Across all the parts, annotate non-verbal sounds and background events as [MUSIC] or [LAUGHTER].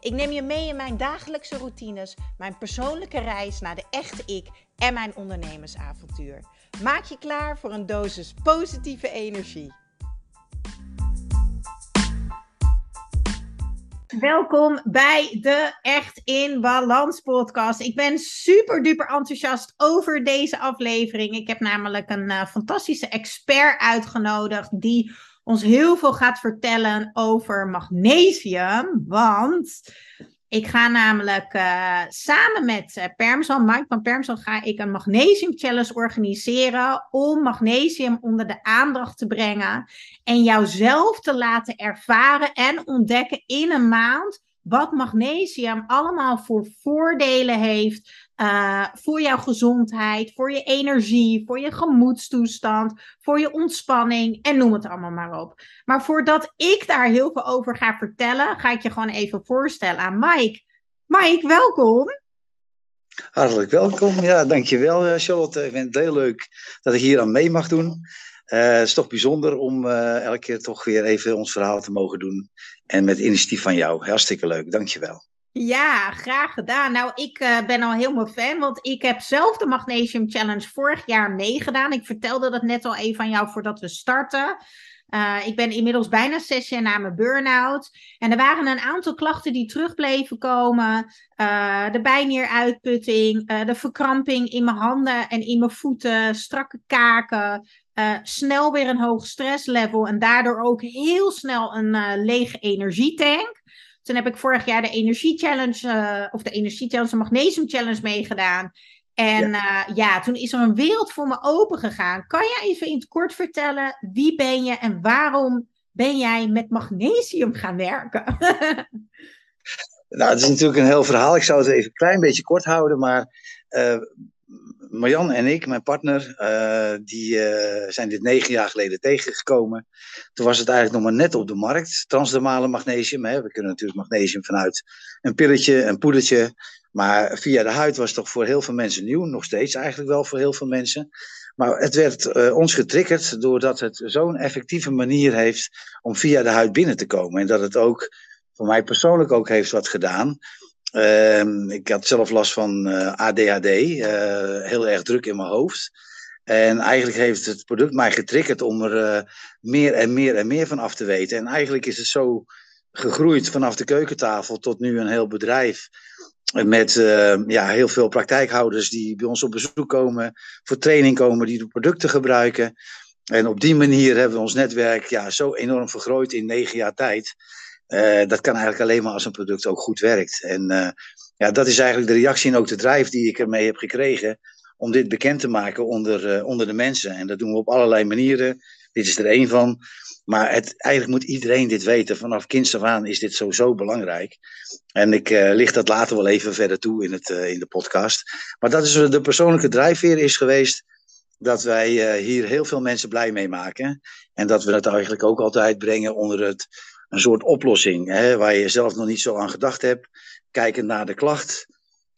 Ik neem je mee in mijn dagelijkse routines, mijn persoonlijke reis naar de echte ik en mijn ondernemersavontuur. Maak je klaar voor een dosis positieve energie. Welkom bij de Echt in Balans podcast. Ik ben super duper enthousiast over deze aflevering. Ik heb namelijk een uh, fantastische expert uitgenodigd die ons heel veel gaat vertellen over magnesium. Want ik ga namelijk uh, samen met uh, Permson, Mike van Permson, ga ik een magnesium challenge organiseren om magnesium onder de aandacht te brengen en jouzelf te laten ervaren en ontdekken in een maand wat magnesium allemaal voor voordelen heeft uh, voor jouw gezondheid, voor je energie, voor je gemoedstoestand, voor je ontspanning en noem het allemaal maar op. Maar voordat ik daar heel veel over ga vertellen, ga ik je gewoon even voorstellen aan Mike. Mike, welkom. Hartelijk welkom. Ja, dankjewel eh, Charlotte. Ik vind het heel leuk dat ik hier aan mee mag doen. Het is toch bijzonder om uh, elke keer toch weer even ons verhaal te mogen doen. En met initiatief van jou. Hartstikke leuk. Dankjewel. Ja, graag gedaan. Nou, ik uh, ben al helemaal fan, want ik heb zelf de Magnesium Challenge vorig jaar meegedaan. Ik vertelde dat net al even aan jou voordat we starten. Ik ben inmiddels bijna zes jaar na mijn burn-out. En er waren een aantal klachten die terug bleven komen. De bijnieruitputting, de verkramping in mijn handen en in mijn voeten, strakke kaken. Snel weer een hoog stresslevel en daardoor ook heel snel een lege energietank. Toen heb ik vorig jaar de Energie Challenge, uh, of de Energie Challenge, de Magnesium Challenge meegedaan. En ja. Ja. toen is er een wereld voor me open gegaan. Kan jij even in het kort vertellen, wie ben je en waarom ben jij met magnesium gaan werken? [LAUGHS] nou, het is natuurlijk een heel verhaal. Ik zou het even een klein beetje kort houden, maar Marjan en ik, mijn partner, uh, die uh, zijn dit negen jaar geleden tegengekomen. Toen was het eigenlijk nog maar net op de markt, transdermale magnesium. Hè. We kunnen natuurlijk magnesium vanuit een pilletje, een poedertje. Maar via de huid was het toch voor heel veel mensen nieuw. Nog steeds eigenlijk wel voor heel veel mensen. Maar het werd uh, ons getriggerd doordat het zo'n effectieve manier heeft om via de huid binnen te komen. En dat het ook voor mij persoonlijk ook heeft wat gedaan. Uh, ik had zelf last van uh, ADHD, uh, heel erg druk in mijn hoofd. En eigenlijk heeft het product mij getriggerd om er uh, meer en meer en meer van af te weten. En eigenlijk is het zo gegroeid vanaf de keukentafel tot nu een heel bedrijf. Met ja, heel veel praktijkhouders die bij ons op bezoek komen, voor training komen, die de producten gebruiken. En op die manier hebben we ons netwerk ja, zo enorm vergroot in negen jaar tijd. Uh, dat kan eigenlijk alleen maar als een product ook goed werkt. En uh, ja, dat is eigenlijk de reactie en ook de drive die ik ermee heb gekregen om dit bekend te maken onder, uh, onder de mensen. En dat doen we op allerlei manieren. Dit is er één van. Maar het, eigenlijk moet iedereen dit weten. Vanaf kinds af aan is dit sowieso belangrijk. En ik licht dat later wel even verder toe in, het, in de podcast. Maar dat is de persoonlijke drijfveer is geweest dat wij hier heel veel mensen blij mee maken. En dat we het eigenlijk ook altijd brengen onder het een soort oplossing hè, waar je zelf nog niet zo aan gedacht hebt. Kijkend naar de klacht.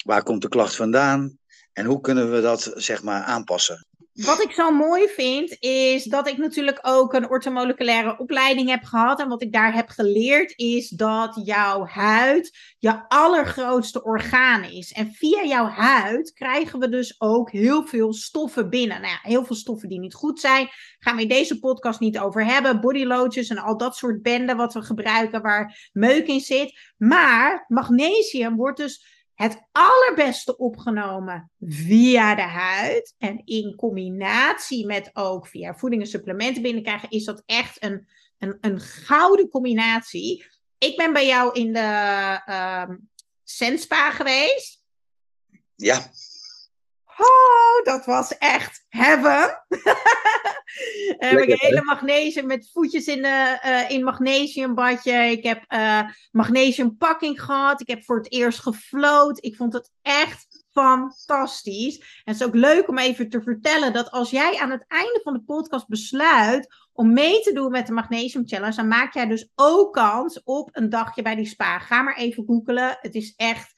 Waar komt de klacht vandaan? En hoe kunnen we dat zeg maar aanpassen? Wat ik zo mooi vind, is dat ik natuurlijk ook een ortomoleculaire opleiding heb gehad. En wat ik daar heb geleerd, is dat jouw huid je allergrootste orgaan is. En via jouw huid krijgen we dus ook heel veel stoffen binnen. Nou ja, heel veel stoffen die niet goed zijn. Gaan we in deze podcast niet over hebben. Bodylotions en al dat soort benden wat we gebruiken waar meuk in zit. Maar magnesium wordt dus het allerbeste opgenomen via de huid. En in combinatie met ook via voeding en supplementen binnenkrijgen, is dat echt een, een, een gouden combinatie. Ik ben bij jou in de uh, Senspa geweest. Ja. Oh, dat was echt heaven. [LAUGHS] heb ik hele magnesium met voetjes in, de, uh, in magnesiumbadje. Ik heb uh, magnesiumpakking gehad. Ik heb voor het eerst gefloot. Ik vond het echt fantastisch. En het is ook leuk om even te vertellen dat als jij aan het einde van de podcast besluit om mee te doen met de Magnesium Challenge, dan maak jij dus ook kans op een dagje bij die spa. Ga maar even googelen. Het is echt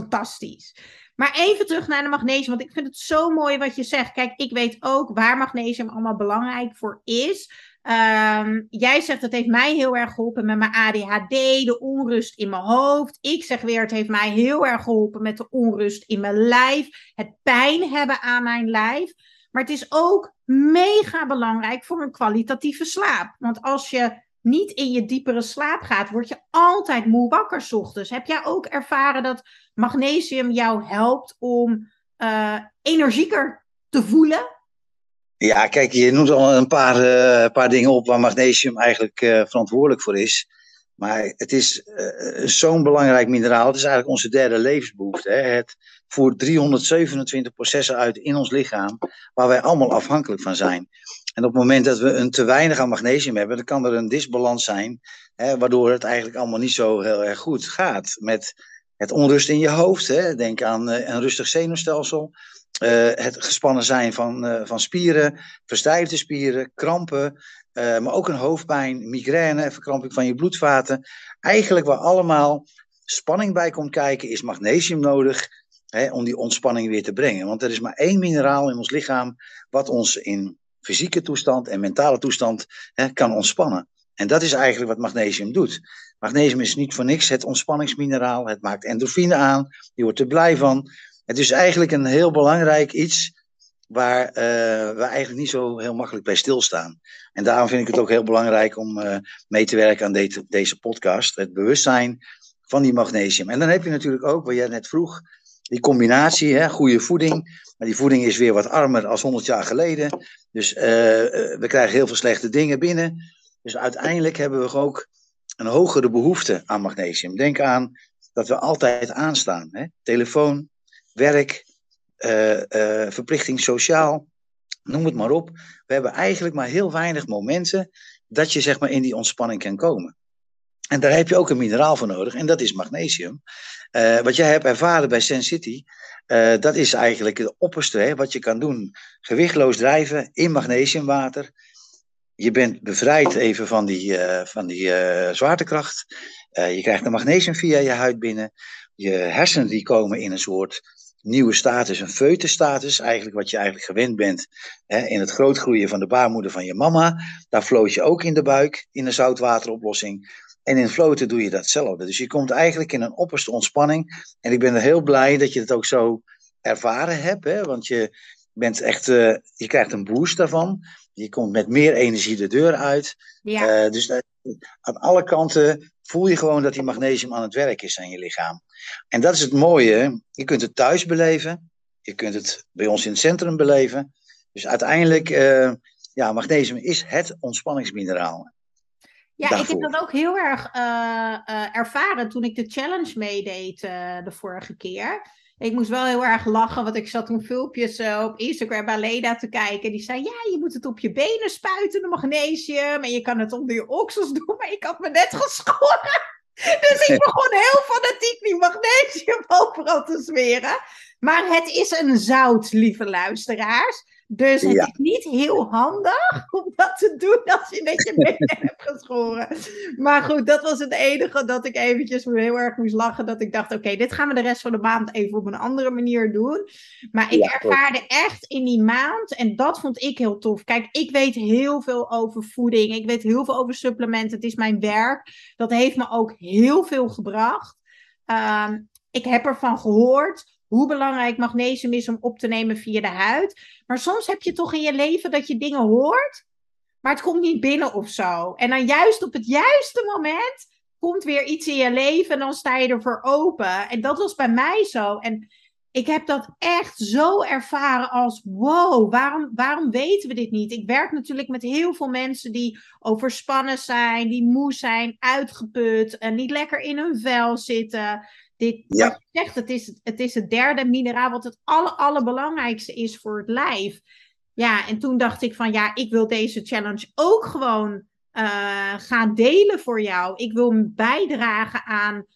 fantastisch. Maar even terug naar de magnesium, want ik vind het zo mooi wat je zegt. Kijk, ik weet ook waar magnesium allemaal belangrijk voor is. Um, jij zegt het heeft mij heel erg geholpen met mijn ADHD, de onrust in mijn hoofd. Ik zeg weer, het heeft mij heel erg geholpen met de onrust in mijn lijf, het pijn hebben aan mijn lijf. Maar het is ook mega belangrijk voor een kwalitatieve slaap. Want als je niet in je diepere slaap gaat, word je altijd moe wakker s ochtends. Heb jij ook ervaren dat magnesium jou helpt om uh, energieker te voelen? Ja, kijk, je noemt al een paar, uh, paar dingen op waar magnesium eigenlijk uh, verantwoordelijk voor is. Maar het is zo'n belangrijk mineraal. Het is eigenlijk onze derde levensbehoefte. Hè? Het voert 327 processen uit in ons lichaam, waar wij allemaal afhankelijk van zijn. En op het moment dat we een te weinig aan magnesium hebben, dan kan er een disbalans zijn, hè, waardoor het eigenlijk allemaal niet zo heel erg goed gaat. Met het onrust in je hoofd, hè? denk aan een rustig zenuwstelsel. Uh, het gespannen zijn van, uh, van spieren, verstijfde spieren, krampen, maar ook een hoofdpijn, migraine, verkramping van je bloedvaten. Eigenlijk waar allemaal spanning bij komt kijken, is magnesium nodig hè, om die ontspanning weer te brengen. Want er is maar één mineraal in ons lichaam wat ons in fysieke toestand en mentale toestand hè, kan ontspannen. En dat is eigenlijk wat magnesium doet. Magnesium is niet voor niks het ontspanningsmineraal. Het maakt endorfine aan. Je wordt er blij van. Het is eigenlijk een heel belangrijk iets waar uh, we eigenlijk niet zo heel makkelijk bij stilstaan. En daarom vind ik het ook heel belangrijk om uh, mee te werken aan de deze podcast. Het bewustzijn van die magnesium. En dan heb je natuurlijk ook, wat jij net vroeg, die combinatie, hè, goede voeding. Maar die voeding is weer wat armer als 100 jaar geleden. Dus uh, we krijgen heel veel slechte dingen binnen. Dus uiteindelijk hebben we ook een hogere behoefte aan magnesium. Denk aan dat we altijd aanstaan. Hè? Telefoon, werk, uh, uh, verplichting sociaal, noem het maar op. We hebben eigenlijk maar heel weinig momenten dat je zeg maar in die ontspanning kan komen. En daar heb je ook een mineraal voor nodig en dat is magnesium. Uh, wat jij hebt ervaren bij Sen City, dat is eigenlijk het opperste hè, wat je kan doen. Gewichtloos drijven in magnesiumwater. Je bent bevrijd even van die, van die zwaartekracht. je krijgt de magnesium via je huid binnen. Je hersenen die komen in een soort nieuwe status, een feutusstatus, eigenlijk wat je eigenlijk gewend bent hè, in het grootgroeien van de baarmoeder van je mama. Daar floot je ook in de buik in een zoutwateroplossing. En in floten doe je datzelfde. Dus je komt eigenlijk in een opperste ontspanning. En ik ben er heel blij dat je het ook zo ervaren hebt, hè, want je bent echt, uh, je krijgt een boost daarvan. Je komt met meer energie de deur uit. Ja. Uh, dus uh, aan alle kanten voel je gewoon dat die magnesium aan het werk is aan je lichaam. En dat is het mooie. Je kunt het thuis beleven. Je kunt het bij ons in het centrum beleven. Dus uiteindelijk, uh, ja, magnesium is het ontspanningsmineraal. Ja, daarvoor. ik heb dat ook heel erg uh, uh, ervaren toen ik de challenge meedeed de vorige keer. Ik moest wel heel erg lachen, want ik zat toen filmpjes uh, op Instagram bij Leda te kijken. Die zei, ja, je moet het op je benen spuiten, de magnesium. En je kan het onder je oksels doen, maar ik had me net geschoren. [LAUGHS] Dus ik begon heel fanatiek die magnesium overal te smeren. Maar het is een zout, lieve luisteraars. Dus het ja. is niet heel handig om dat te doen als je net je benen [LAUGHS] hebt geschoren. Maar goed, dat was het enige dat ik eventjes heel erg moest lachen. Dat ik dacht, oké, okay, dit gaan we de rest van de maand even op een andere manier doen. Maar ik ja, ervaarde echt in die maand, en dat vond ik heel tof. Kijk, ik weet heel veel over voeding. Ik weet heel veel over supplementen. Het is mijn werk. Dat heeft me ook heel veel gebracht. Um, ik heb ervan gehoord hoe belangrijk magnesium is om op te nemen via de huid. Maar soms heb je toch in je leven dat je dingen hoort, maar het komt niet binnen of zo. En dan juist op het juiste moment komt weer iets in je leven en dan sta je ervoor open. En dat was bij mij zo. En ik heb dat echt zo ervaren als wow, waarom, waarom weten we dit niet? Ik werk natuurlijk met heel veel mensen die overspannen zijn, die moe zijn, uitgeput en niet lekker in hun vel zitten. Dit, ja. wat je zegt, het is, het is het derde mineraal wat het aller, allerbelangrijkste is voor het lijf. Ja, en toen dacht ik van ja, ik wil deze challenge ook gewoon uh, gaan delen voor jou. Ik wil bijdragen aan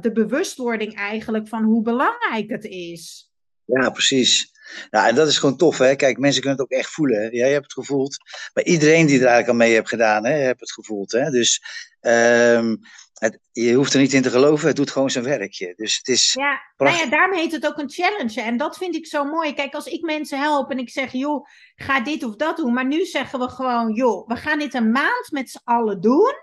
de bewustwording eigenlijk van hoe belangrijk het is. Ja, precies. Ja, en dat is gewoon tof, hè? Kijk, mensen kunnen het ook echt voelen. Hè? Jij hebt het gevoeld. Maar iedereen die er eigenlijk aan mee heeft gedaan, hè, heeft het gevoeld. Hè? Dus um, het, je hoeft er niet in te geloven, het doet gewoon zijn werkje. Dus het is. Ja, nou ja, daarom heet het ook een challenge. En dat vind ik zo mooi. Kijk, als ik mensen help en ik zeg, joh, ga dit of dat doen. Maar nu zeggen we gewoon, joh, we gaan dit een maand met z'n allen doen.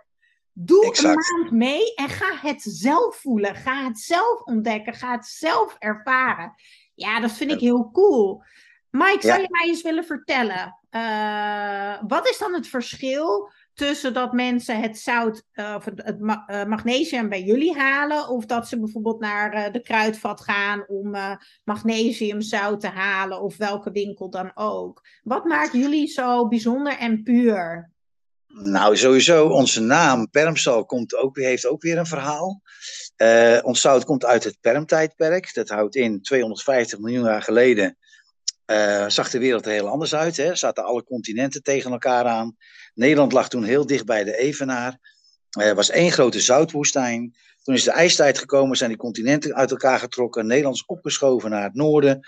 Doe een maand mee en ga het zelf voelen. Ga het zelf ontdekken. Ga het zelf ervaren. Ja, dat vind ik heel cool. Mike, zou je mij eens willen vertellen? Uh, wat is dan het verschil tussen dat mensen het zout uh, of het, uh, magnesium bij jullie halen, of dat ze bijvoorbeeld naar de kruidvat gaan om magnesiumzout te halen, of welke winkel dan ook? Wat maakt jullie zo bijzonder en puur? Nou, sowieso, onze naam Permsal komt ook, heeft ook weer een verhaal. Uh, ons zout komt uit het Permtijdperk. Dat houdt in 250 miljoen jaar geleden. Uh, zag de wereld er heel anders uit. Hè? Zaten alle continenten tegen elkaar aan. Nederland lag toen heel dicht bij de Evenaar. Er was één grote zoutwoestijn. Toen is de ijstijd gekomen, zijn die continenten uit elkaar getrokken. Nederland is opgeschoven naar het noorden.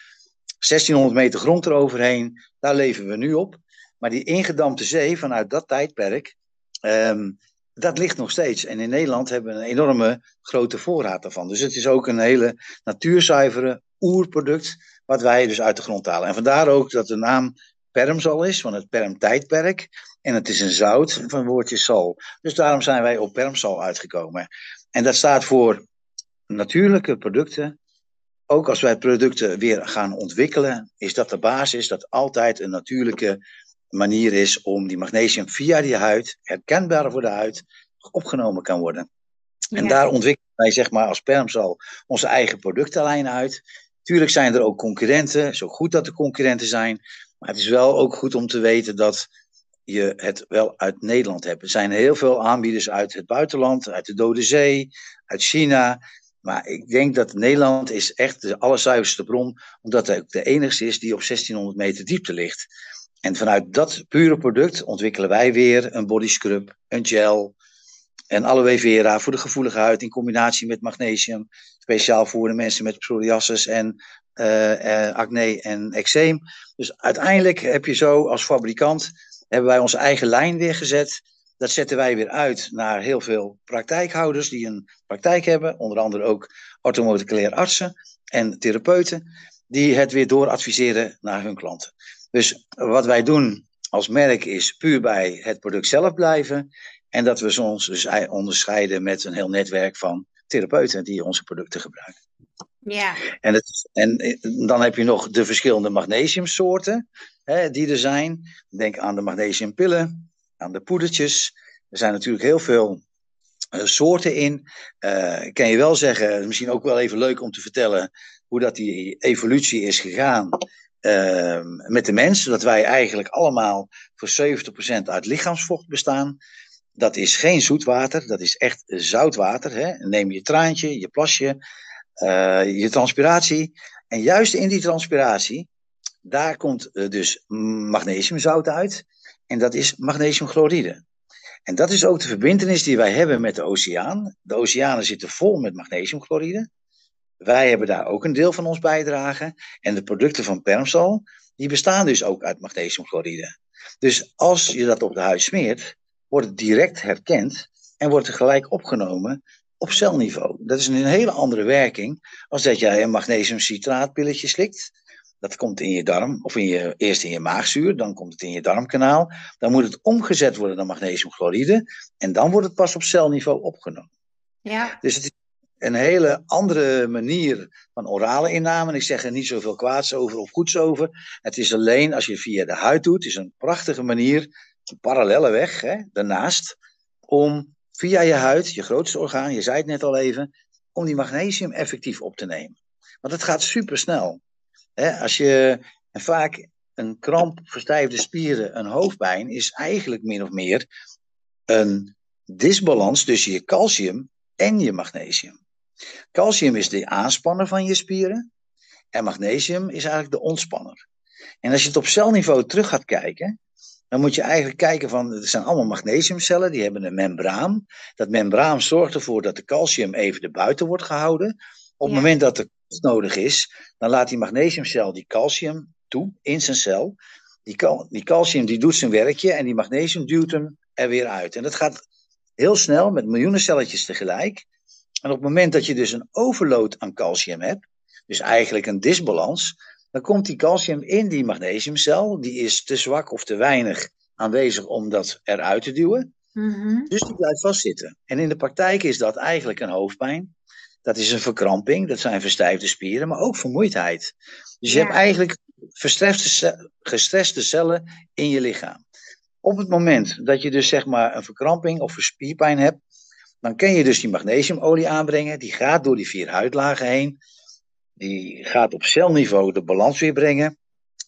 1600 meter grond eroverheen. Daar leven we nu op. Maar die ingedampte zee vanuit dat tijdperk, um, dat ligt nog steeds. En in Nederland hebben we een enorme grote voorraad daarvan. Dus het is ook een hele natuurzuivere oerproduct, wat wij dus uit de grond halen. En vandaar ook dat de naam Permsal is, van het Permtijdperk. En het is een zout van woordje sal. Dus daarom zijn wij op Permsal uitgekomen. En dat staat voor natuurlijke producten. Ook als wij producten weer gaan ontwikkelen, is dat de basis dat altijd een natuurlijke manier is om die magnesium via die huid, herkenbaar voor de huid, opgenomen kan worden. En daar ontwikkelen wij zeg maar als Permsal onze eigen productenlijn uit. Tuurlijk zijn er ook concurrenten, zo goed dat er concurrenten zijn. Maar het is wel ook goed om te weten dat je het wel uit Nederland hebt. Er zijn heel veel aanbieders uit het buitenland, uit de Dode Zee, uit China. Maar ik denk dat Nederland is echt de allerzuiverste bron, omdat het ook de enige is die op 1600 meter diepte ligt. En vanuit dat pure product ontwikkelen wij weer een body scrub, een gel en aloe vera voor de gevoelige huid in combinatie met magnesium. Speciaal voor de mensen met psoriasis en uh, acne en eczeem. Dus uiteindelijk heb je zo als fabrikant, hebben wij onze eigen lijn weer gezet. Dat zetten wij weer uit naar heel veel praktijkhouders die een praktijk hebben. Onder andere ook orthomoleculair artsen en therapeuten. Die het weer dooradviseren naar hun klanten. Dus wat wij doen als merk is puur bij het product zelf blijven. En dat we ons dus onderscheiden met een heel netwerk van therapeuten die onze producten gebruiken. Ja. En, het, en dan heb je nog de verschillende magnesiumsoorten hè, die er zijn. Denk aan de magnesiumpillen, aan de poedertjes. Er zijn natuurlijk heel veel uh, soorten in. Uh, kan je wel zeggen, misschien ook wel even leuk om te vertellen hoe dat die evolutie is gegaan. Uh, met de mens, dat wij eigenlijk allemaal voor 70% uit lichaamsvocht bestaan. Dat is geen zoetwater, dat is echt zoutwater. Hè? Neem je traantje, je plasje, uh, je transpiratie. En juist in die transpiratie, daar komt uh, dus magnesiumzout uit. En dat is magnesiumchloride. En dat is ook de verbindenis die wij hebben met de oceaan. De oceanen zitten vol met magnesiumchloride. Wij hebben daar ook een deel van ons bijdrage. En de producten van Permsal, die bestaan dus ook uit magnesiumchloride. Dus als je dat op de huid smeert, wordt het direct herkend en wordt het gelijk opgenomen op celniveau. Dat is een hele andere werking als dat jij een magnesiumcitraatpilletje slikt. Dat komt in je darm, of in je, eerst in je maagzuur, dan komt het in je darmkanaal. Dan moet het omgezet worden naar magnesiumchloride en dan wordt het pas op celniveau opgenomen. Ja. Dus het is een hele andere manier van orale inname. Ik zeg er niet zoveel kwaads over of goeds over. Het is alleen als je het via de huid doet, is een prachtige manier, een parallelle weg hè, daarnaast, om via je huid, je grootste orgaan, je zei het net al even, om die magnesium effectief op te nemen. Want het gaat super snel. Als je vaak een kramp, verstijfde spieren, een hoofdpijn, is eigenlijk min of meer een disbalans tussen je calcium en je magnesium. Calcium is de aanspanner van je spieren en magnesium is eigenlijk de ontspanner. En als je het op celniveau terug gaat kijken, dan moet je eigenlijk kijken van, er zijn allemaal magnesiumcellen, die hebben een membraan. Dat membraan zorgt ervoor dat de calcium even erbuiten wordt gehouden. Op het moment dat er nodig is, dan laat die magnesiumcel die calcium toe in zijn cel. Die, cal die calcium die doet zijn werkje en die magnesium duwt hem er weer uit. En dat gaat heel snel met miljoenen celletjes tegelijk. En op het moment dat je dus een overload aan calcium hebt, dus eigenlijk een disbalans, dan komt die calcium in die magnesiumcel. Die is te zwak of te weinig aanwezig om dat eruit te duwen. Mhm. Dus die blijft vastzitten. En in de praktijk is dat eigenlijk een hoofdpijn. Dat is een verkramping, dat zijn verstijfde spieren, maar ook vermoeidheid. Dus je Ja. hebt eigenlijk gestreste cellen in je lichaam. Op het moment dat je dus zeg maar een verkramping of een spierpijn hebt, dan kun je dus die magnesiumolie aanbrengen. Die gaat door die vier huidlagen heen. Die gaat op celniveau de balans weer brengen.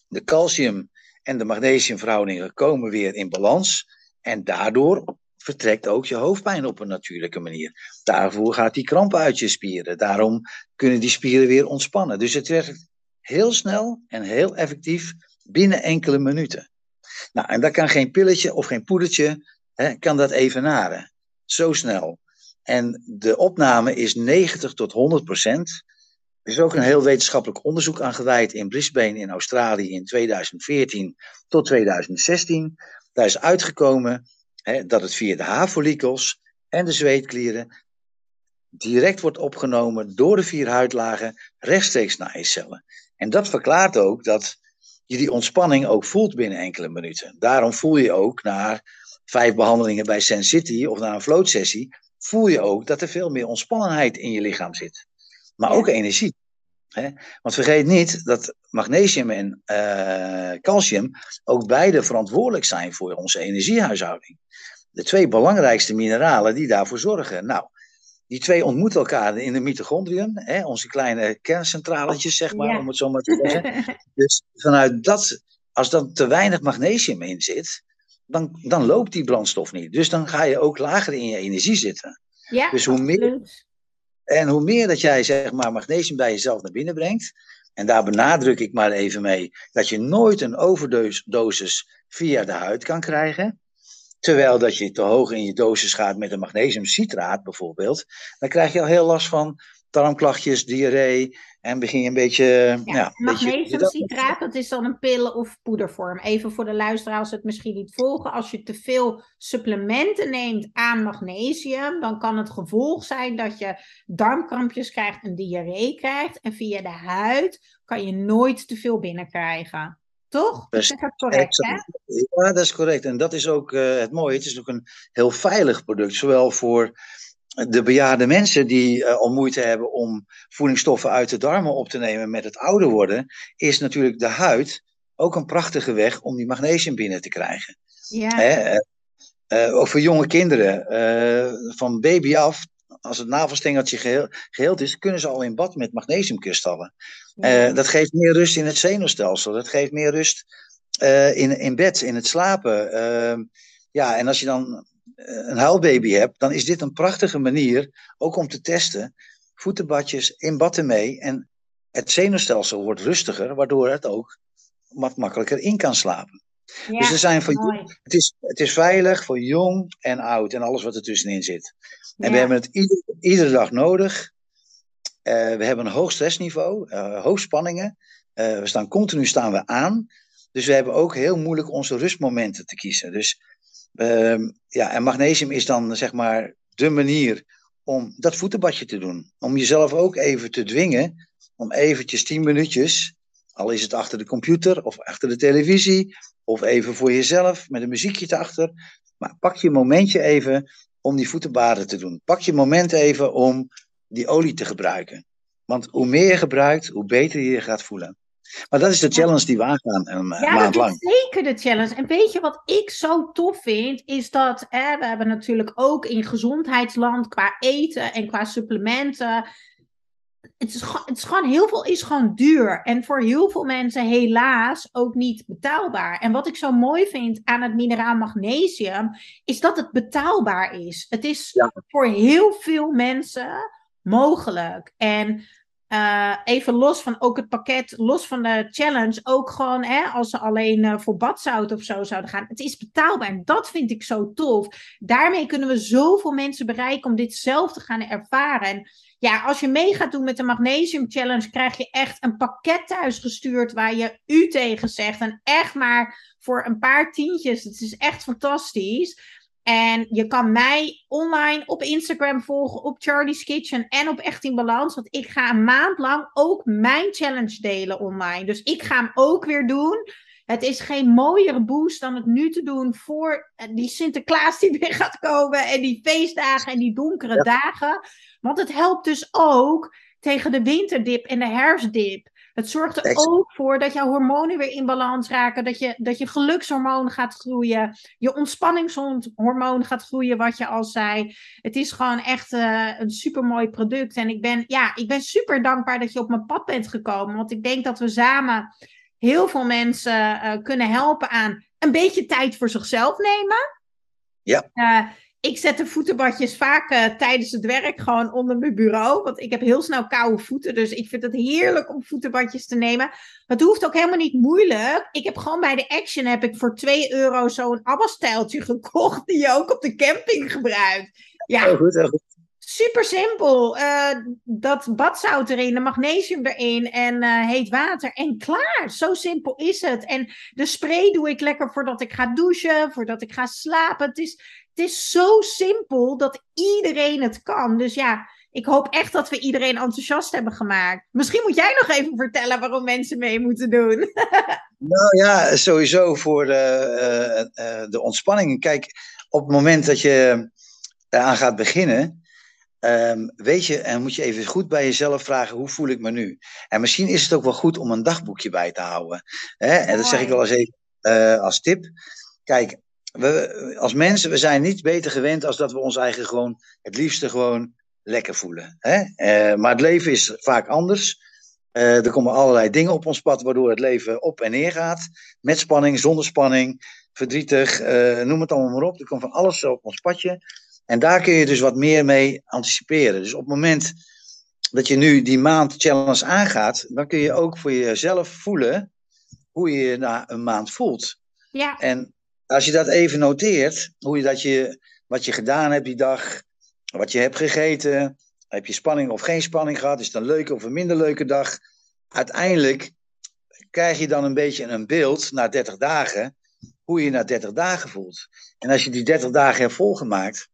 De calcium en de magnesiumverhoudingen komen weer in balans. En daardoor vertrekt ook je hoofdpijn op een natuurlijke manier. Daarvoor gaat die kramp uit je spieren. Daarom kunnen die spieren weer ontspannen. Dus het werkt heel snel en heel effectief binnen enkele minuten. Nou, en daar kan geen pilletje of geen poedertje, hè, kan dat evenaren. Zo snel. En de opname is 90 tot 100 procent. Er is ook een heel wetenschappelijk onderzoek aan gewijd in Brisbane in Australië in 2014 tot 2016. Daar is uitgekomen hè, dat het via de haarfollikels en de zweetklieren direct wordt opgenomen door de vier huidlagen rechtstreeks naar je cellen. En dat verklaart ook dat je die ontspanning ook voelt binnen enkele minuten. Daarom voel je ook na vijf behandelingen bij Sensity of na een floatsessie, voel je ook dat er veel meer ontspannenheid in je lichaam zit. Maar ook energie. Hè? Want vergeet niet dat magnesium en eh, calcium ook beide verantwoordelijk zijn voor onze energiehuishouding. De twee belangrijkste mineralen die daarvoor zorgen. Nou, die twee ontmoeten elkaar in de mitochondriën, hè, onze kleine kerncentraletjes, zeg maar, Ja. om het zo maar te zeggen. [LAUGHS] Dus vanuit dat, als dan te weinig magnesium in zit, dan, dan loopt die brandstof niet. Dus dan ga je ook lager in je energie zitten. Ja, Dus hoe meer-. En hoe meer dat jij zeg maar magnesium bij jezelf naar binnen brengt, en daar benadruk ik maar even mee dat je nooit een overdosis via de huid kan krijgen. Terwijl dat je te hoog in je dosis gaat met een magnesiumcitraat bijvoorbeeld, dan krijg je al heel last van darmklachtjes, diarree en begin je een beetje. Ja, Ja, een magnesiumcitraat, dat is dan een pillen- of poedervorm. Even voor de luisteraars het misschien niet volgen. Als je te veel supplementen neemt aan magnesium, dan kan het gevolg zijn dat je darmkrampjes krijgt en diarree krijgt. En via de huid kan je nooit te veel binnenkrijgen. Toch? Dat is correct, hè? Ja, dat is correct. En dat is ook eh, het mooie. Het is ook een heel veilig product, zowel voor de bejaarde mensen die eh, al moeite hebben om voedingsstoffen uit de darmen op te nemen met het ouder worden, is natuurlijk de huid ook een prachtige weg om die magnesium binnen te krijgen. Ja, Hè? eh, eh, ook voor jonge kinderen, van baby af, als het navelstengeltje geheel, geheeld is, kunnen ze al in bad met magnesiumkristallen. ja. Dat geeft meer rust in het zenuwstelsel. Dat geeft meer rust in, in bed, in het slapen. Ehm, ja, en als je dan een huilbaby hebt, dan is dit een prachtige manier ook om te testen. Voetenbadjes in bad ermee. En het zenuwstelsel wordt rustiger, waardoor het ook wat makkelijker in kan slapen. Ja, dus er zijn voor, mooi. het, is, het is veilig voor jong en oud en alles wat er tussenin zit. En we hebben het ieder- iedere dag nodig. Eh, we hebben een hoog stressniveau, eh hoogspanningen. Eh, we staan continu staan we aan. Dus we hebben ook heel moeilijk onze rustmomenten te kiezen. Dus ehm, ja, en magnesium is dan zeg maar de manier om dat voetenbadje te doen. Om jezelf ook even te dwingen om eventjes tien minuutjes, al is het achter de computer of achter de televisie, of even voor jezelf met een muziekje erachter. Maar pak je momentje even om die voetenbaden te doen. Pak je moment even om die olie te gebruiken. Want hoe meer je gebruikt, hoe beter je je gaat voelen. Maar dat is de challenge die we aangaan een ma- Ja, maand dat lang. is zeker de challenge. En weet je wat ik zo tof vind? Is dat hè, we hebben natuurlijk ook in gezondheidsland qua eten en qua supplementen. Het is, gewoon- het is gewoon heel veel is gewoon duur. En voor heel veel mensen helaas ook niet betaalbaar. En wat ik zo mooi vind aan het mineraal magnesium, is dat het betaalbaar is. Het is Ja. voor heel veel mensen mogelijk. En uh, even los van ook het pakket, los van de challenge, ook gewoon hè, als ze alleen uh, voor badzout of zo zouden gaan. Het is betaalbaar en dat vind ik zo tof. Daarmee kunnen we zoveel mensen bereiken om dit zelf te gaan ervaren. En ja, als je mee gaat doen met de Magnesium Challenge, krijg je echt een pakket thuis gestuurd waar je u tegen zegt. En echt maar voor een paar tientjes. Het is echt fantastisch. En je kan mij online op Instagram volgen, op Charlie's Kitchen en op Echt in Balans. Want ik ga een maand lang ook mijn challenge delen online. Dus ik ga hem ook weer doen. Het is geen mooiere boost dan het nu te doen voor die Sinterklaas die [LAUGHS] weer gaat komen. En die feestdagen en die donkere dagen. Want het helpt dus ook tegen de winterdip en de herfstdip. Het zorgt er ook voor dat jouw hormonen weer in balans raken. Dat je, dat je gelukshormoon gaat groeien. Je ontspanningshormoon gaat groeien, wat je al zei. Het is gewoon echt uh, een supermooi product. En ik ben, ja, ik ben super dankbaar dat je op mijn pad bent gekomen. Want ik denk dat we samen heel veel mensen uh, kunnen helpen aan een beetje tijd voor zichzelf nemen. Ja. Uh, ik zet de voetenbadjes vaak uh, tijdens het werk gewoon onder mijn bureau. Want ik heb heel snel koude voeten. Dus ik vind het heerlijk om voetenbadjes te nemen. Het hoeft ook helemaal niet moeilijk. Ik heb gewoon bij de Action heb ik voor 2 euro zo'n abbastijltje [LAUGHS] gekocht. Die je ook op de camping gebruikt. Ja, heel goed, heel goed. Super simpel. Uh, dat badzout erin, de magnesium erin en uh, heet water. En klaar. Zo simpel is het. En de spray doe ik lekker voordat ik ga douchen, voordat ik ga slapen. Het is, het is zo simpel dat iedereen het kan. Dus ja, ik hoop echt dat we iedereen enthousiast hebben gemaakt. Misschien moet jij nog even vertellen waarom mensen mee moeten doen. [LAUGHS] nou ja, sowieso voor uh, de ontspanning. Kijk, op het moment dat je eraan gaat beginnen Um, weet je, en moet je even goed bij jezelf vragen, hoe voel ik me nu? En misschien is het ook wel goed om een dagboekje bij te houden. Hè? En dat zeg ik wel eens even uh, als tip. Kijk, we, als mensen, we zijn niet beter gewend als dat we ons eigen gewoon het liefste gewoon lekker voelen. Hè? Uh, maar het leven is vaak anders. Uh, er komen allerlei dingen op ons pad waardoor het leven op en neer gaat. Met spanning, zonder spanning, verdrietig, noem het allemaal maar op. Er komt van alles op ons padje. En daar kun je dus wat meer mee anticiperen. Dus op het moment dat je nu die maand challenge aangaat, dan kun je ook voor jezelf voelen hoe je je na een maand voelt. Ja. En als je dat even noteert, hoe je dat je, wat je gedaan hebt die dag, wat je hebt gegeten, heb je spanning of geen spanning gehad, is het een leuke of een minder leuke dag. Uiteindelijk krijg je dan een beetje een beeld na 30 dagen, hoe je je na 30 dagen voelt. En als je die 30 dagen hebt volgemaakt,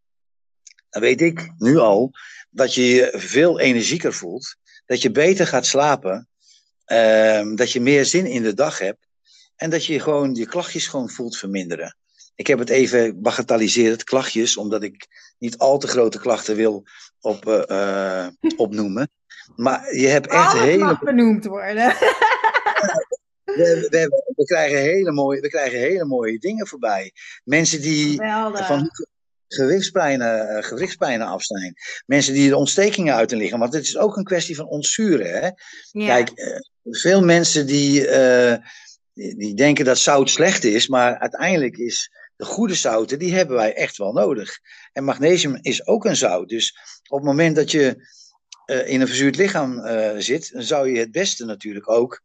dan weet ik nu al dat je je veel energieker voelt, dat je beter gaat slapen, uh, dat je meer zin in de dag hebt en dat je gewoon je klachtjes gewoon voelt verminderen. Ik heb het even bagatelliseerd, klachtjes, omdat ik niet al te grote klachten wil op, uh, [LAUGHS] opnoemen. Maar je hebt echt Alles hele. mag benoemd worden. [LAUGHS] We, we, we, krijgen hele mooie, we krijgen hele mooie dingen voorbij. Mensen die Geweldig. van gewichtspijnen, uh, gewichtspijnen af zijn. Mensen die er ontstekingen uit liggen. Want het is ook een kwestie van ontzuren. Hè? Ja. Kijk, veel mensen die, uh, die, denken dat zout slecht is. Maar uiteindelijk is de goede zouten, die hebben wij echt wel nodig. En magnesium is ook een zout. Dus op het moment dat je in een verzuurd lichaam zit, dan zou je het beste natuurlijk ook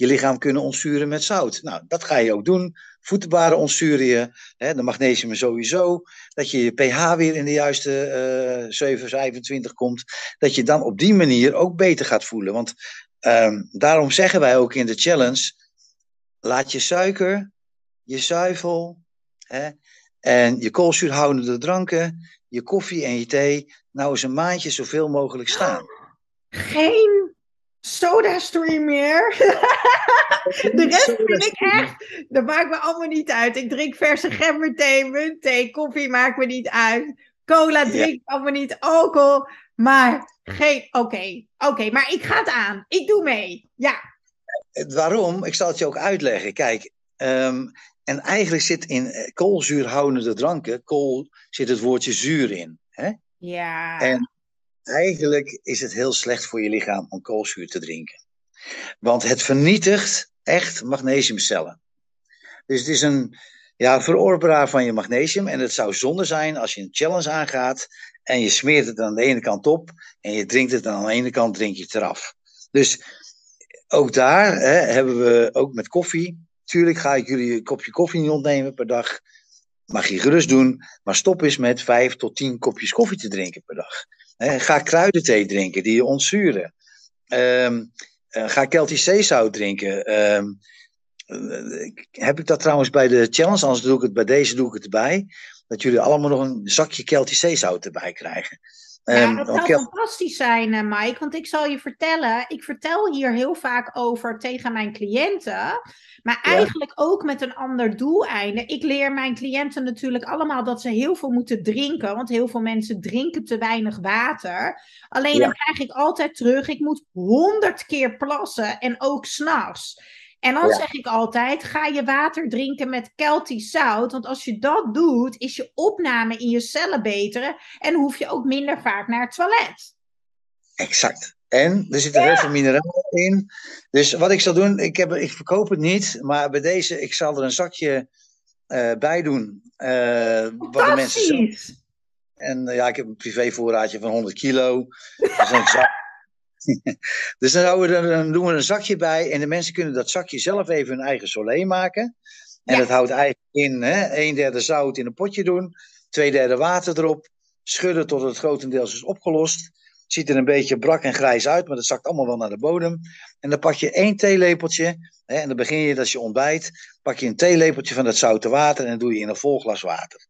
je lichaam kunnen ontzuren met zout. Nou, dat ga je ook doen. Voetenbaren ontzuren je, hè, de magnesium sowieso. Dat je je pH weer in de juiste uh, 7, 25 komt. Dat je dan op die manier ook beter gaat voelen. Want um, daarom zeggen wij ook in de challenge: laat je suiker, je zuivel hè, en je koolzuurhoudende dranken, je koffie en je thee nou eens een maandje zoveel mogelijk staan. Geen soda stream meer. [LAUGHS] De rest vind ik echt. Dat maakt me allemaal niet uit. Ik drink verse gemberthee, muntthee, koffie maakt me niet uit. Cola drink ja. allemaal niet. Alcohol. Maar geen. Oké, okay. oké. Okay, maar ik ga het aan. Ik doe mee. Ja. Waarom? Ik zal het je ook uitleggen. Kijk. Um, en eigenlijk zit in koolzuurhoudende dranken. Kool zit het woordje zuur in. Hè? Ja. En eigenlijk is het heel slecht voor je lichaam om koolzuur te drinken. Want het vernietigt echt magnesiumcellen. Dus het is een ja, verorberaar van je magnesium. En het zou zonde zijn als je een challenge aangaat En je smeert het aan de ene kant op en je drinkt het aan de ene kant drink je het eraf. Dus ook daar hè, hebben we ook met koffie. Tuurlijk ga ik jullie een kopje koffie niet ontnemen per dag. Mag je gerust doen. Maar stop eens met vijf tot tien kopjes koffie te drinken per dag. ga kruidenthee drinken die je ontzuren. Um, ga Celtisch zeezout drinken. Um, heb ik dat trouwens bij de challenge, anders doe ik het bij deze doe ik het erbij. Dat jullie allemaal nog een zakje Celtisch zeezout erbij krijgen. Ja, ehm, dat zou fantastisch zijn, eh, Mike. Want ik zal je vertellen, ik vertel hier heel vaak over tegen mijn cliënten. Maar eigenlijk ook met een ander doeleinde. Ik leer mijn cliënten natuurlijk allemaal dat ze heel veel moeten drinken. Want heel veel mensen drinken te weinig water. Alleen dan krijg ik altijd terug, ik moet honderd keer plassen en ook s'nachts. En dan zeg ik altijd: ga je water drinken met Celtisch zout. Want als je dat doet, is je opname in je cellen beter. En hoef je ook minder vaak naar het toilet. Exact. En er zitten heel veel mineralen in. Dus wat ik zal doen, ik, heb, ik verkoop het niet. Maar bij deze, ik zal er een zakje uh, bij doen. Uh, wat de mensen En uh, ja, ik heb een privévoorraadje van 100 kilo. Dat is een [LAUGHS] dus dan, we, dan, doen we een zakje bij en de mensen kunnen dat zakje zelf even hun eigen solé maken. En dat houdt eigenlijk in hè, een derde zout in een potje doen, twee derde water erop, schudden tot het grotendeels is opgelost. Ziet er een beetje brak en grijs uit, maar dat zakt allemaal wel naar de bodem. En dan pak je één theelepeltje, hè, en dan begin je, dat je ontbijt, pak je een theelepeltje van dat zoute water en dan doe je in een vol glas water.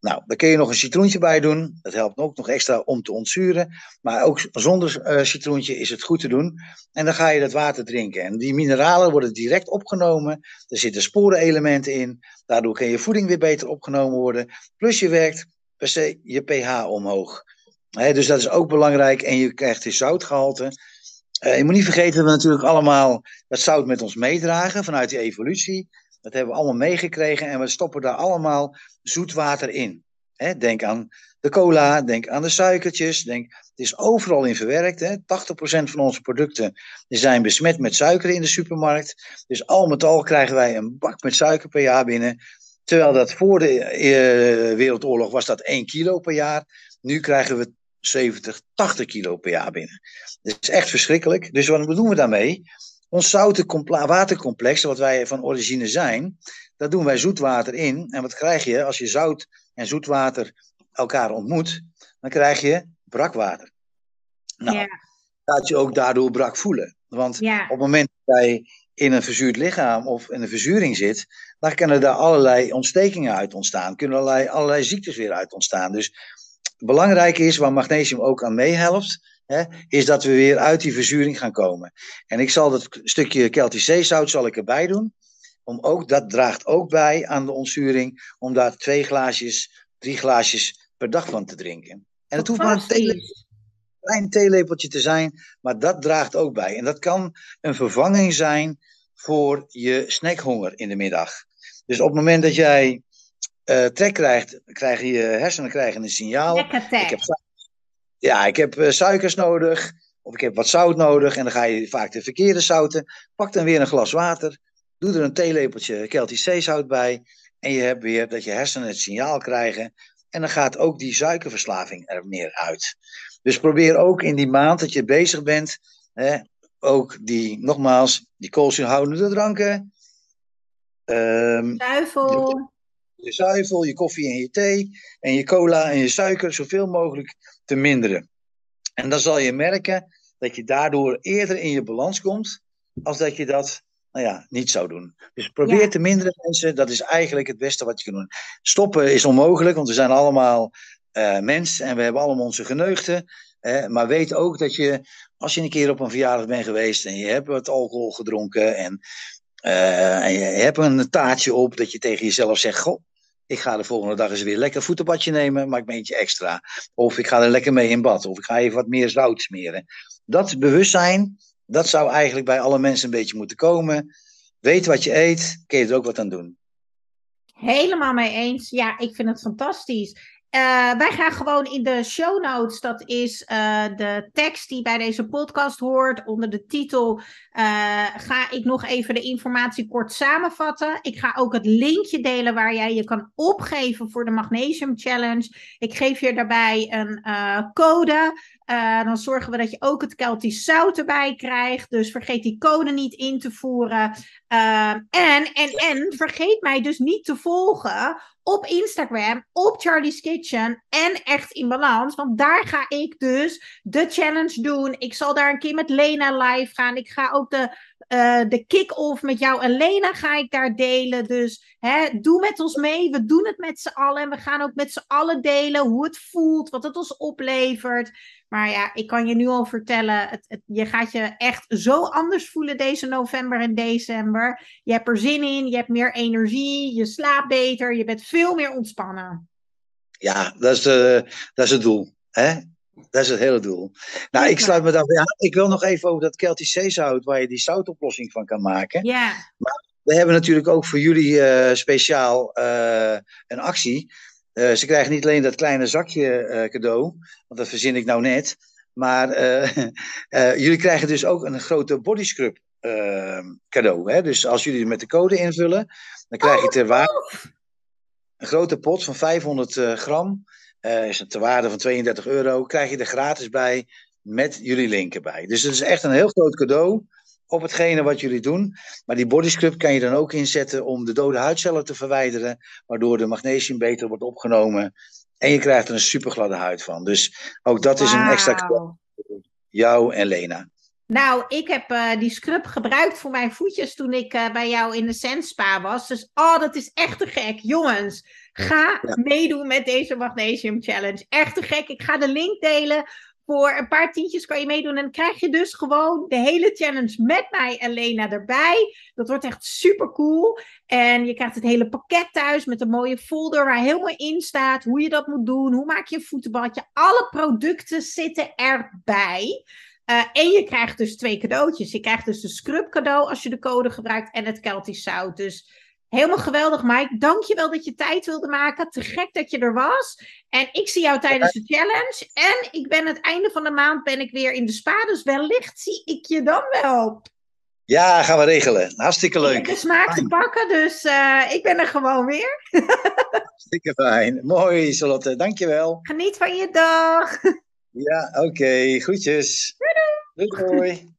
Nou, daar kun je nog een citroentje bij doen. Dat helpt ook nog extra om te ontzuren. Maar ook zonder uh, citroentje is het goed te doen. En dan ga je dat water drinken. En die mineralen worden direct opgenomen. Er zitten sporenelementen in. Daardoor kan je voeding weer beter opgenomen worden. Plus je werkt per se je pH omhoog. dus dat is ook belangrijk. En je krijgt die zoutgehalte. Uh, je moet niet vergeten dat we natuurlijk allemaal dat zout met ons meedragen vanuit die evolutie. Dat hebben we allemaal meegekregen en we stoppen daar allemaal zoetwater in. denk aan de cola, denk aan de suikertjes. Denk, het is overal in verwerkt. He. 80% van onze producten zijn besmet met suiker in de supermarkt. Dus al met al krijgen wij een bak met suiker per jaar binnen. Terwijl dat voor de uh, Wereldoorlog was dat 1 kilo per jaar. Nu krijgen we 70, 80 kilo per jaar binnen. Dat is echt verschrikkelijk. Dus wat doen we daarmee? Ons zoute watercomplex, wat wij van origine zijn, daar doen wij zoetwater in. En wat krijg je als je zout en zoetwater elkaar ontmoet? Dan krijg je brakwater. Nou, ja. laat je ook daardoor brak voelen. Want op het moment dat jij in een verzuurd lichaam of in een verzuring zit, dan kunnen daar allerlei ontstekingen uit ontstaan. Kunnen allerlei, allerlei ziektes weer uit ontstaan. Dus belangrijk is, waar magnesium ook aan meehelpt, hè, is dat we weer uit die verzuring gaan komen. En ik zal dat stukje Celtisch zeezout zal ik erbij doen. Om ook, dat draagt ook bij aan de ontzuring, om daar twee glaasjes, drie glaasjes per dag van te drinken. En het hoeft maar een klein theelepeltje te zijn, maar dat draagt ook bij. En dat kan een vervanging zijn voor je snackhonger in de middag. Dus op het moment dat jij uh, trek krijgt, krijgen je hersenen krijgen een signaal. Ik heb ja, ik heb uh, suikers nodig. Of ik heb wat zout nodig. En dan ga je vaak de verkeerde zouten. Pak dan weer een glas water. Doe er een theelepeltje Celtisch zeezout bij. En je hebt weer dat je hersenen het signaal krijgen. En dan gaat ook die suikerverslaving er meer uit. Dus probeer ook in die maand dat je bezig bent. Hè, ook die, nogmaals, die koolzuurhoudende dranken. Um, zuivel. Je zuivel, je koffie en je thee. En je cola en je suiker zoveel mogelijk te minderen. En dan zal je merken dat je daardoor eerder in je balans komt, als dat je dat nou ja, niet zou doen. Dus probeer te minderen, mensen. Dat is eigenlijk het beste wat je kan doen. Stoppen is onmogelijk, want we zijn allemaal uh, mens en we hebben allemaal onze geneugten. maar weet ook dat je, als je een keer op een verjaardag bent geweest en je hebt wat alcohol gedronken en, uh, en je hebt een taartje op, dat je tegen jezelf zegt: Goh, ik ga de volgende dag eens weer lekker voetenbadje nemen, maar ik eentje extra. Of ik ga er lekker mee in bad. Of ik ga even wat meer zout smeren. Dat bewustzijn, dat zou eigenlijk bij alle mensen een beetje moeten komen. Weet wat je eet, kun je er ook wat aan doen. Helemaal mee eens. Ja, ik vind het fantastisch. Uh, wij gaan gewoon in de show notes, dat is uh, de tekst die bij deze podcast hoort, onder de titel, uh, ga ik nog even de informatie kort samenvatten. Ik ga ook het linkje delen waar jij je kan opgeven voor de Magnesium Challenge. Ik geef je daarbij een code. Uh, dan zorgen we dat je ook het Keltisch zout erbij krijgt. Dus vergeet die code niet in te voeren. Uh, en, en, en vergeet mij dus niet te volgen op Instagram, op Charlie's Kitchen en Echt in Balans. Want daar ga ik dus de challenge doen. Ik zal daar een keer met Lena live gaan. Ik ga ook de, uh, de kick-off met jou en Lena ga ik daar delen. Dus hè, doe met ons mee. We doen het met z'n allen. En we gaan ook met z'n allen delen hoe het voelt, wat het ons oplevert. Maar ja, ik kan je nu al vertellen, het, het, je gaat je echt zo anders voelen deze november en december. Je hebt er zin in, je hebt meer energie, je slaapt beter, je bent veel meer ontspannen. Ja, dat is, de, dat is het doel. Hè? Dat is het hele doel. Nou, ik sluit me daarbij aan. Ik wil nog even over dat Celtisch zeezout, waar je die zoutoplossing van kan maken. Ja. Maar we hebben natuurlijk ook voor jullie uh, speciaal uh, een actie. Uh, ze krijgen niet alleen dat kleine zakje cadeau, want dat verzin ik nou net. Maar [LAUGHS] jullie krijgen dus ook een grote bodyscrub cadeau. Hè? Dus als jullie met de code invullen, dan krijg je ter waarde een grote pot van 500 gram. Is het ter waarde van 32 euro. Krijg je er gratis bij met jullie link erbij. Dus het is echt een heel groot cadeau op hetgene wat jullie doen. Maar die body scrub kan je dan ook inzetten om de dode huidcellen te verwijderen. Waardoor de magnesium beter wordt opgenomen. En je krijgt er een supergladde huid van. Dus ook dat is een extra. Jou en Lena. Nou, ik heb uh, die scrub gebruikt voor mijn voetjes toen ik uh, bij jou in de Senspa was. Dus oh, dat is echt te gek. Jongens, ga ja. meedoen met deze Magnesium Challenge. Echt te gek. Ik ga de link delen. Voor een paar tientjes kan je meedoen. En dan krijg je dus gewoon de hele challenge met mij en Lena erbij. Dat wordt echt super cool. En je krijgt het hele pakket thuis met een mooie folder waar helemaal in staat hoe je dat moet doen. Hoe maak je een voetenbadje. Alle producten zitten erbij. Uh, en je krijgt dus twee cadeautjes. Je krijgt dus de scrub cadeau als je de code gebruikt en het Keltisch zout. Dus helemaal geweldig, Mike. Dank je wel dat je tijd wilde maken. Te gek dat je er was. En ik zie jou tijdens de challenge. En ik ben het einde van de maand ben ik weer in de spa. Dus wellicht zie ik je dan wel. Ja, gaan we regelen. Hartstikke leuk. Ik heb de smaak te pakken, dus uh, ik ben er gewoon weer. [LAUGHS] Hartstikke fijn. Mooi, Charlotte. Dankjewel. Geniet van je dag. Ja, oké. Okay. Groetjes. Doei doei. Doei doei.